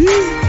Woo!